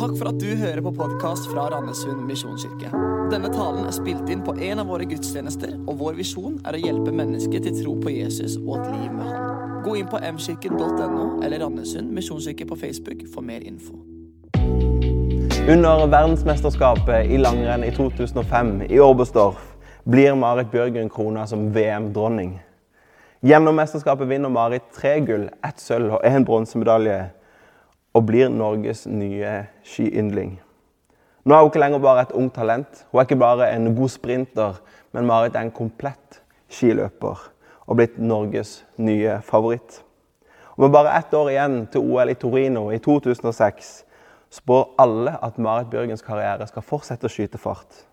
Takk for at du hører på podkast fra Randesund misjonskirke. Denne talen er spilt inn på en av våre gudstjenester, og vår visjon er å hjelpe mennesker til tro på Jesus og et liv med Han. Gå inn på mkirken.no eller Randesund misjonskirke på Facebook for mer info. Under verdensmesterskapet i langrenn i 2005 i Oberstdorf blir Marit Bjørgen krona som VM-dronning. Gjennom mesterskapet vinner Marit tre gull, ett sølv og én bronsemedalje og blir Norges nye skiyndling. Nå er hun ikke lenger bare et ungt talent. Hun er ikke bare en god sprinter, men Marit er en komplett skiløper og blitt Norges nye favoritt. Og Med bare ett år igjen til OL i Torino i 2006 spår alle at Marit Bjørgens karriere skal fortsette å skyte fart.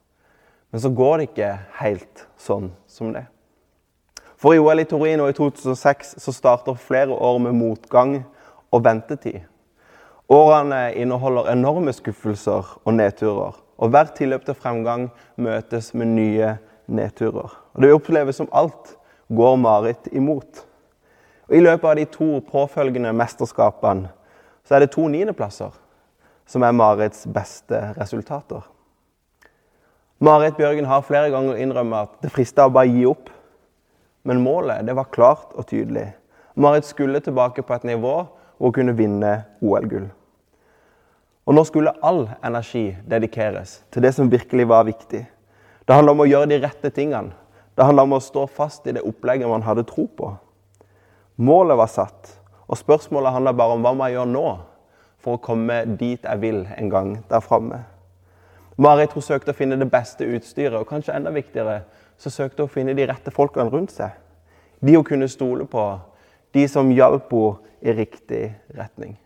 Men så går det ikke helt sånn som det. For i OL i Torino i 2006 så starter flere år med motgang og ventetid. Årene inneholder enorme skuffelser og nedturer. Og hvert tilløp til fremgang møtes med nye nedturer. Og Det oppleves som alt går Marit imot. Og I løpet av de to påfølgende mesterskapene så er det to niendeplasser som er Marits beste resultater. Marit Bjørgen har flere ganger innrømmet at det frista å bare gi opp. Men målet det var klart og tydelig. Marit skulle tilbake på et nivå hun kunne vinne OL-gull. Og nå skulle all energi dedikeres til det som virkelig var viktig. Det handla om å gjøre de rette tingene. Det handla om å stå fast i det opplegget man hadde tro på. Målet var satt, og spørsmålet handla bare om hva må jeg gjøre nå for å komme dit jeg vil en gang der framme. Marit hun søkte å finne det beste utstyret, og kanskje enda viktigere, så søkte hun å finne de rette folkene rundt seg. De hun kunne stole på, de som hjalp henne i riktig retning.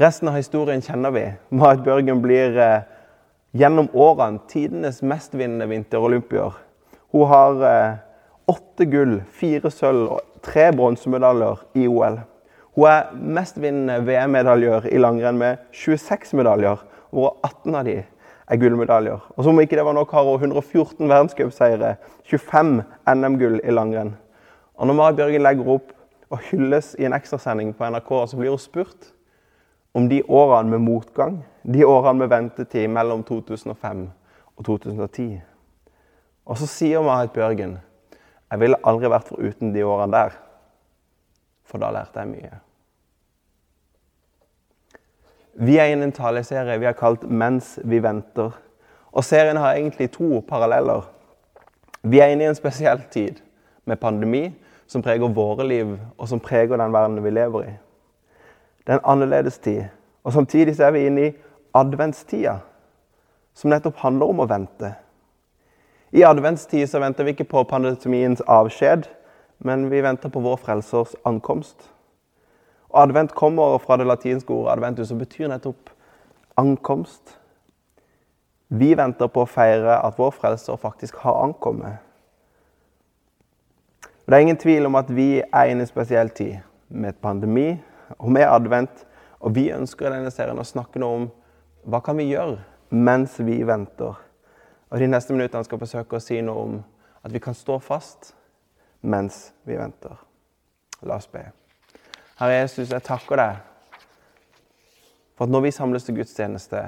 Resten av historien kjenner vi. Marit Børgen blir eh, gjennom årene tidenes mestvinnende vinterolympier. Hun har eh, åtte gull, fire sølv og tre bronsemedaljer i OL. Hun er mestvinnende VM-medaljer i langrenn med 26 medaljer, hvor 18 av de er gullmedaljer. Og som ikke det var nok, har hun 114 verdenscupseiere, 25 NM-gull i langrenn. Og når Mari Bjørgen legger opp og hylles i en ekstrasending på NRK, så blir hun spurt om de årene med motgang, de årene med ventetid mellom 2005 og 2010. Og så sier Marit Bjørgen jeg ville aldri vært foruten de årene der, for da lærte jeg mye. Vi er inne i en taleserie vi har kalt 'Mens vi venter'. Og serien har egentlig to paralleller. Vi er inne i en spesiell tid med pandemi som preger våre liv, og som preger den verden vi lever i. Det er en annerledes tid. Og Samtidig så er vi inne i adventstida, som nettopp handler om å vente. I adventstid så venter vi ikke på pandemiens avskjed, men vi venter på vår frelsers ankomst. Og Advent kommer fra det latinske ordet adventus, som betyr nettopp ankomst. Vi venter på å feire at vår frelser faktisk har ankommet. Det er ingen tvil om at vi er inne i en spesiell tid, med pandemi, og med advent. Og vi ønsker i denne serien å snakke noe om hva kan vi gjøre mens vi venter. Og De neste minuttene skal forsøke å si noe om at vi kan stå fast mens vi venter. La oss be. Herre Jesus, jeg takker deg for at når vi samles til gudstjeneste,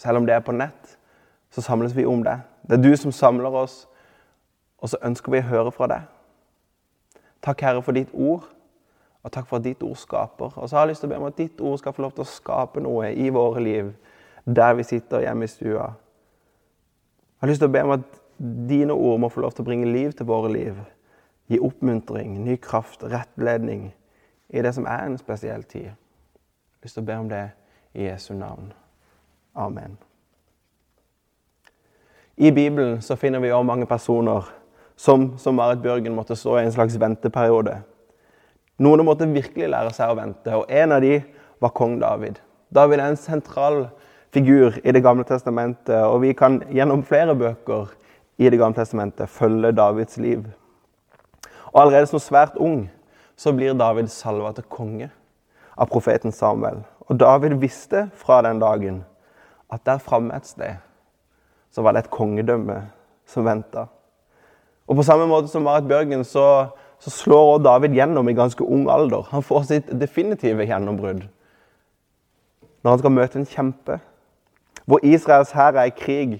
selv om det er på nett, så samles vi om det. Det er du som samler oss, og så ønsker vi å høre fra deg. Takk, Herre, for ditt ord. Og takk for at ditt ord skaper. Og så har jeg lyst til å be om at ditt ord skal få lov til å skape noe i våre liv der vi sitter hjemme i stua. Jeg har lyst til å be om at dine ord må få lov til å bringe liv til våre liv. Gi oppmuntring, ny kraft, rettledning i det som er en spesiell tid. Jeg har lyst til å be om det i Jesu navn. Amen. I Bibelen så finner vi òg mange personer som, som Marit Bjørgen måtte stå i en slags venteperiode. Noen måtte virkelig lære seg å vente, og en av de var kong David. David er en sentral figur i Det gamle testamentet, og vi kan gjennom flere bøker i Det gamle testamentet følge Davids liv. Og Allerede som svært ung så blir David salva til konge av profeten Samuel. Og David visste fra den dagen at der framme et sted så var det et kongedømme som venta. Og på samme måte som Marit Bjørgen så så slår også David gjennom i ganske ung alder. Han får sitt definitive gjennombrudd når han skal møte en kjempe. Hvor Israels hær er i krig,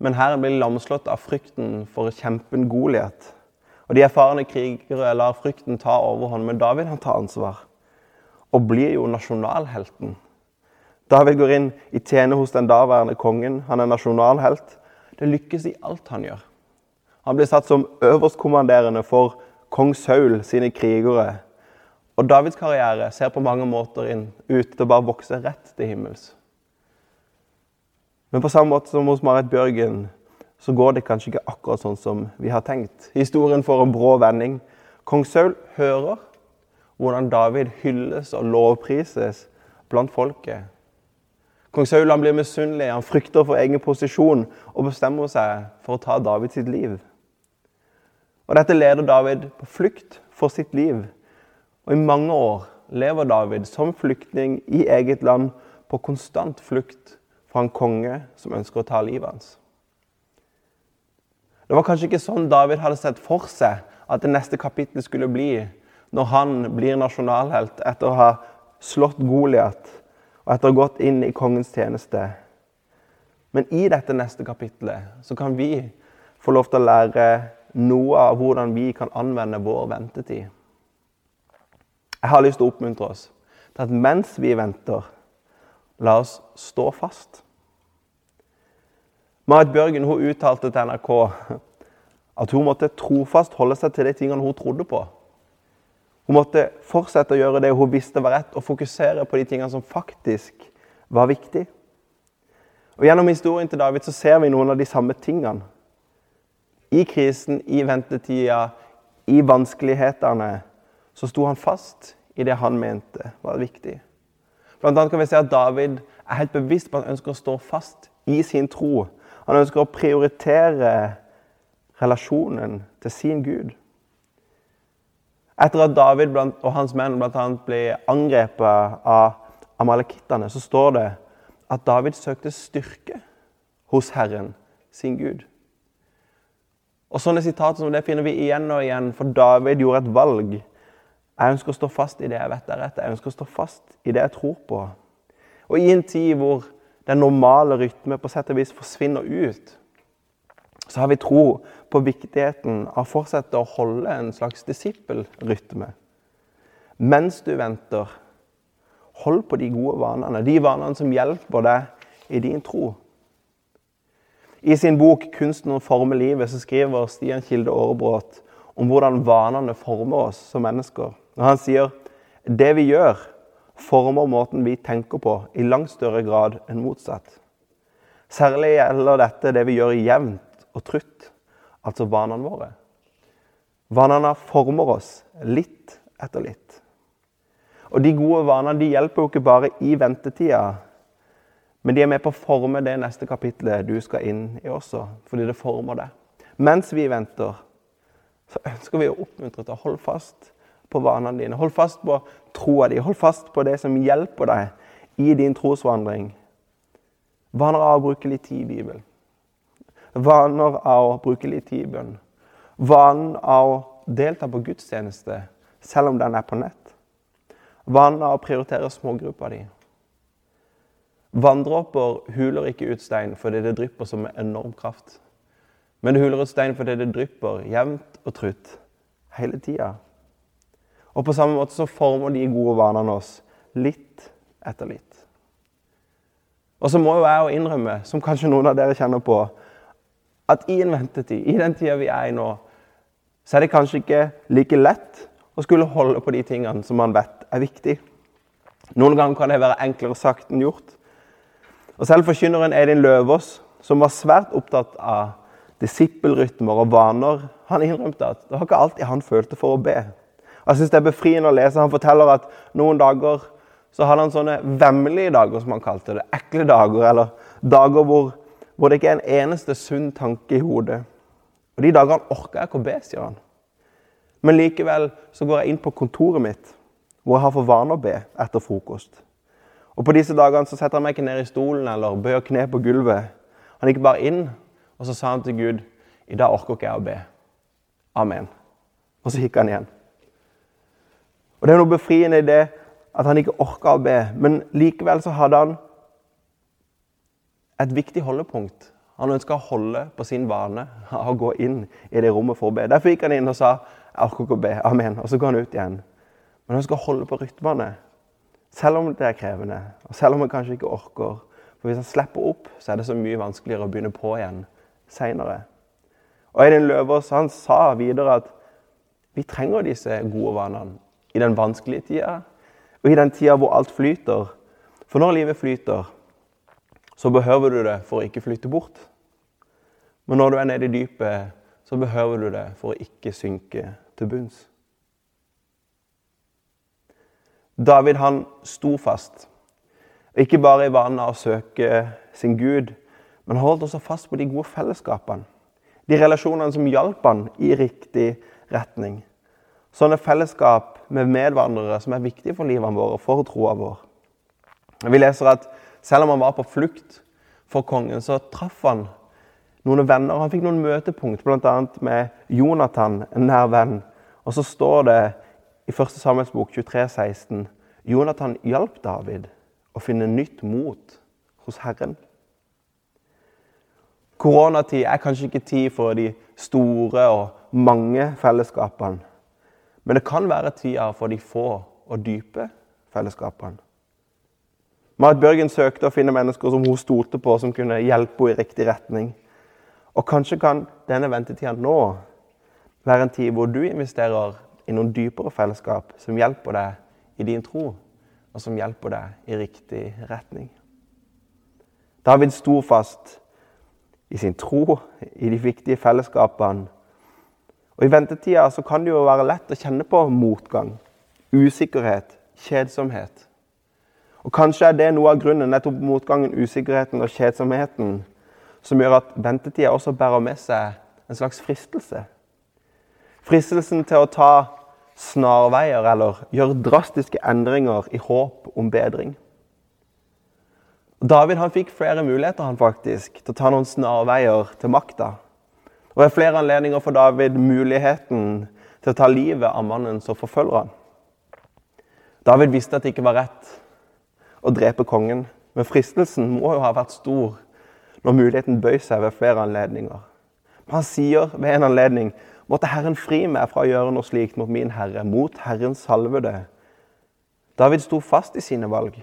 men hæren blir lamslått av frykten for kjempen Goliat. Og de erfarne krigere lar frykten ta overhånd, men David han tar ansvar. Og blir jo nasjonalhelten. David går inn i tjene hos den daværende kongen. Han er nasjonalhelt. Det lykkes i alt han gjør. Han blir satt som øverstkommanderende for kong Saul sine krigere. Og Davids karriere ser på mange måter inn, ut til å bare vokse rett til himmels. Men på samme måte som hos Marit Bjørgen så går det kanskje ikke akkurat sånn som vi har tenkt. Historien får en brå vending. Kong Saul hører hvordan David hylles og lovprises blant folket. Kong Saul blir misunnelig, han frykter for egen posisjon og bestemmer seg for å ta David sitt liv. Og Dette leder David på flukt for sitt liv. Og I mange år lever David som flyktning i eget land på konstant flukt fra en konge som ønsker å ta livet hans. Det var kanskje ikke sånn David hadde sett for seg at det neste kapittelet skulle bli, når han blir nasjonalhelt etter å ha slått Goliat og etter å ha gått inn i kongens tjeneste. Men i dette neste kapittelet så kan vi få lov til å lære noe av hvordan vi kan anvende vår ventetid. Jeg har lyst til å oppmuntre oss til at mens vi venter, la oss stå fast. Marit Bjørgen hun uttalte til NRK at hun måtte trofast holde seg til de tingene hun trodde på. Hun måtte fortsette å gjøre det hun visste var rett, og fokusere på de tingene som faktisk var viktig. Og Gjennom historien til David så ser vi noen av de samme tingene. I krisen, i ventetida, i vanskelighetene, så sto han fast i det han mente var viktig. Blant annet kan vi se at David er helt bevisst på at han ønsker å stå fast i sin tro. Han ønsker å prioritere relasjonen til sin Gud. Etter at David og hans menn bl.a. ble angrepet av amalekittene, så står det at David søkte styrke hos Herren, sin Gud. Og Sånne sitater som det finner vi igjen og igjen, for David gjorde et valg. Jeg ønsker å stå fast i det jeg vet er rett. Jeg ønsker å stå fast i det jeg tror på. Og i en tid hvor den normale rytme på sett og vis forsvinner ut, så har vi tro på viktigheten av å fortsette å holde en slags disippelrytme. Mens du venter, hold på de gode vanene, de vanene som hjelper deg i din tro. I sin bok 'Kunsten å forme livet' så skriver Stian Kilde Aarebrot om hvordan vanene former oss som mennesker. Og Han sier det vi gjør, former måten vi tenker på, i langt større grad enn motsatt. Særlig gjelder dette det vi gjør jevnt og trutt, altså vanene våre. Vanene former oss litt etter litt. Og de gode vanene de hjelper jo ikke bare i ventetida, men de er med på å forme det neste kapitlet du skal inn i også, fordi det former det. Mens vi venter, så ønsker vi å oppmuntre til å holde fast på vanene dine. Hold fast på troa di. Hold fast på det som hjelper deg i din trosvandring. Vaner av å bruke litt tid i Bibelen. Vaner av å bruke litt tid i bønn. Vanen av å delta på gudstjeneste selv om den er på nett. Vanen av å prioritere smågruppa di. Vanndråper huler ikke ut stein fordi det drypper som med enorm kraft. Men det huler ut stein fordi det drypper jevnt og trutt hele tida. Og på samme måte så former de gode vanene oss litt etter litt. Og så må jo jeg innrømme, som kanskje noen av dere kjenner på, at i en ventetid, i den tida vi er i nå, så er det kanskje ikke like lett å skulle holde på de tingene som man vet er viktig. Noen ganger kan det være enklere sagt enn gjort. Og Selv forkynneren Edin Løvaas, som var svært opptatt av disippelrytmer og vaner, han innrømte at det var ikke alltid han følte for å be. Og jeg synes Det er befriende å lese. Han forteller at noen dager så hadde han sånne vemmelige dager, som han kalte det. Ekle dager, eller dager hvor, hvor det ikke er en eneste sunn tanke i hodet. Og De dagene orker jeg ikke å be, sier han. Men likevel så går jeg inn på kontoret mitt, hvor jeg har for vane å be etter frokost. Og På disse dagene så setter han meg ikke ned i stolen eller bøyer kne på gulvet. Han gikk bare inn, og så sa han til Gud i dag orker ikke jeg å be. Amen. Og så gikk han igjen. Og Det er noe befriende i det at han ikke orka å be, men likevel så hadde han et viktig holdepunkt. Han ønska å holde på sin vane av å gå inn i det rommet for å be. Derfor gikk han inn og sa 'Jeg orker ikke å be. Amen.' Og så går han ut igjen. Men han å holde på rytmene, selv om det er krevende, og selv om han kanskje ikke orker. For hvis han slipper opp, så er det så mye vanskeligere å begynne på igjen seinere. Eidin Løvaas han sa videre at vi trenger disse gode vanene i den vanskelige tida og i den tida hvor alt flyter. For når livet flyter, så behøver du det for å ikke flytte bort. Men når du er nede i dypet, så behøver du det for å ikke synke til bunns. David han sto fast. Ikke bare i vanen av å søke sin Gud, men holdt også fast på de gode fellesskapene. De relasjonene som hjalp han i riktig retning. Sånne fellesskap med medvandrere som er viktige for livene våre, for troa vår. Vi leser at selv om han var på flukt for kongen, så traff han noen venner. Han fikk noen møtepunkt, bl.a. med Jonathan, en nær venn. Og så står det i 1. Samuels bok 23, 16, Jonathan hjalp David å finne nytt mot hos Herren. Koronatid er kanskje ikke tid for de store og mange fellesskapene. Men det kan være tida for de få og dype fellesskapene. Marit Børgen søkte å finne mennesker som hun stolte på, som kunne hjelpe henne i riktig retning. Og kanskje kan denne ventetida nå være en tid hvor du investerer i noen dypere fellesskap som hjelper deg i din tro, og som hjelper deg i riktig retning. David sto fast i sin tro, i de viktige fellesskapene. Og I ventetida så kan det jo være lett å kjenne på motgang, usikkerhet, kjedsomhet. Og Kanskje er det noe av grunnen, nettopp motgangen, usikkerheten og kjedsomheten, som gjør at ventetida også bærer med seg en slags fristelse. Fristelsen til å ta snarveier eller gjøre drastiske endringer i håp om bedring. David han fikk flere muligheter han faktisk, til å ta noen snarveier til makta. Og Ved flere anledninger får David muligheten til å ta livet av mannen som forfølger han. David visste at det ikke var rett å drepe kongen. Men fristelsen må jo ha vært stor når muligheten bøy seg ved flere anledninger. Men han sier ved en anledning måtte Herren fri meg fra å gjøre noe slikt mot min Herre, mot Herrens salvede. David sto fast i sine valg.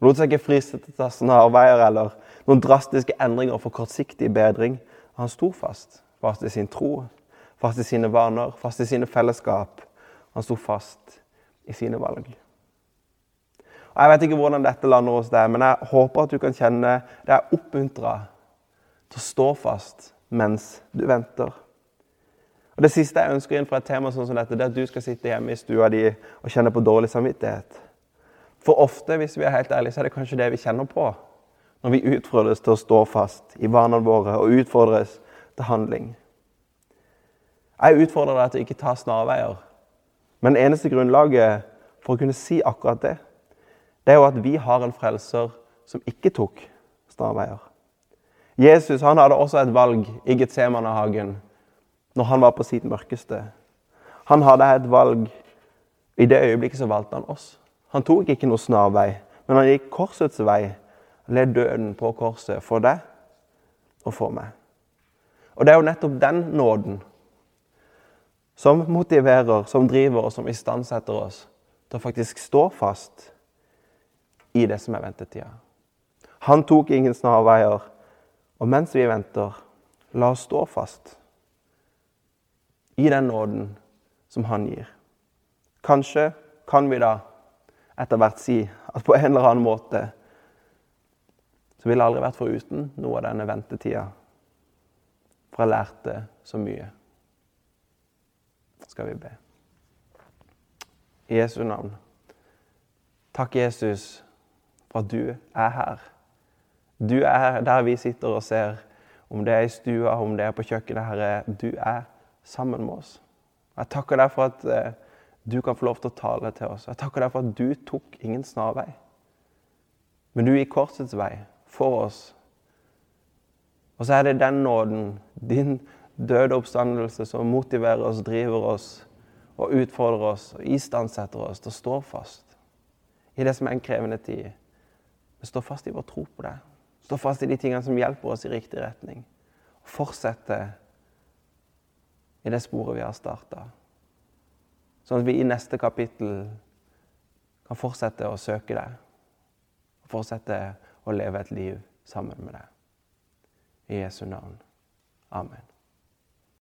Lot seg ikke friste til å ta snarveier eller noen drastiske endringer for kortsiktig bedring. Han sto fast. Fast i sin tro, fast i sine vaner, fast i sine fellesskap. Han sto fast i sine valg. Og Jeg vet ikke hvordan dette lander hos deg, men jeg håper at du kan kjenne deg oppmuntra til å stå fast mens du venter. Og Det siste jeg ønsker inn fra et tema sånn som dette, det er at du skal sitte hjemme i stua di og kjenne på dårlig samvittighet. For ofte, hvis vi er helt ærlige, så er det kanskje det vi kjenner på når vi utfordres til å stå fast i vanene våre og utfordres til handling. Jeg utfordrer deg til å ikke ta snarveier. Men det eneste grunnlaget for å kunne si akkurat det, det er jo at vi har en frelser som ikke tok snarveier. Jesus han hadde også et valg i Getsemanehagen når han var på sitt mørkeste. Han hadde et valg. I det øyeblikket så valgte han oss. Han tok ikke noe snarvei, men han gikk korsets vei. Led døden på korset for deg og for meg. Og det er jo nettopp den nåden som motiverer, som driver og som istandsetter oss til å faktisk stå fast i det som er ventetida. Han tok ingen snarveier. Og mens vi venter, la oss stå fast i den nåden som han gir. Kanskje kan vi da etter hvert si at på en eller annen måte så ville jeg aldri vært foruten noe av denne ventetida. For jeg lærte så mye. Skal vi be. I Jesu navn. Takk, Jesus for at du er her. Du er der vi sitter og ser, om det er i stua, om det er på kjøkkenet. Herre, du er sammen med oss. Jeg takker deg for at uh, du kan få lov til å tale til oss. Jeg takker deg for at du tok ingen snarvei. Men du gikk korsets vei for oss. Og så er det den nåden, din døde oppstandelse, som motiverer oss, driver oss og utfordrer oss og istandsetter oss til å stå fast i det som er en krevende tid. Men stå fast i vår tro på deg. Stå fast i de tingene som hjelper oss i riktig retning. Fortsette i det sporet vi har starta. Sånn at vi i neste kapittel kan fortsette å søke deg. Og fortsette å leve et liv sammen med deg. I Jesu navn. Amen.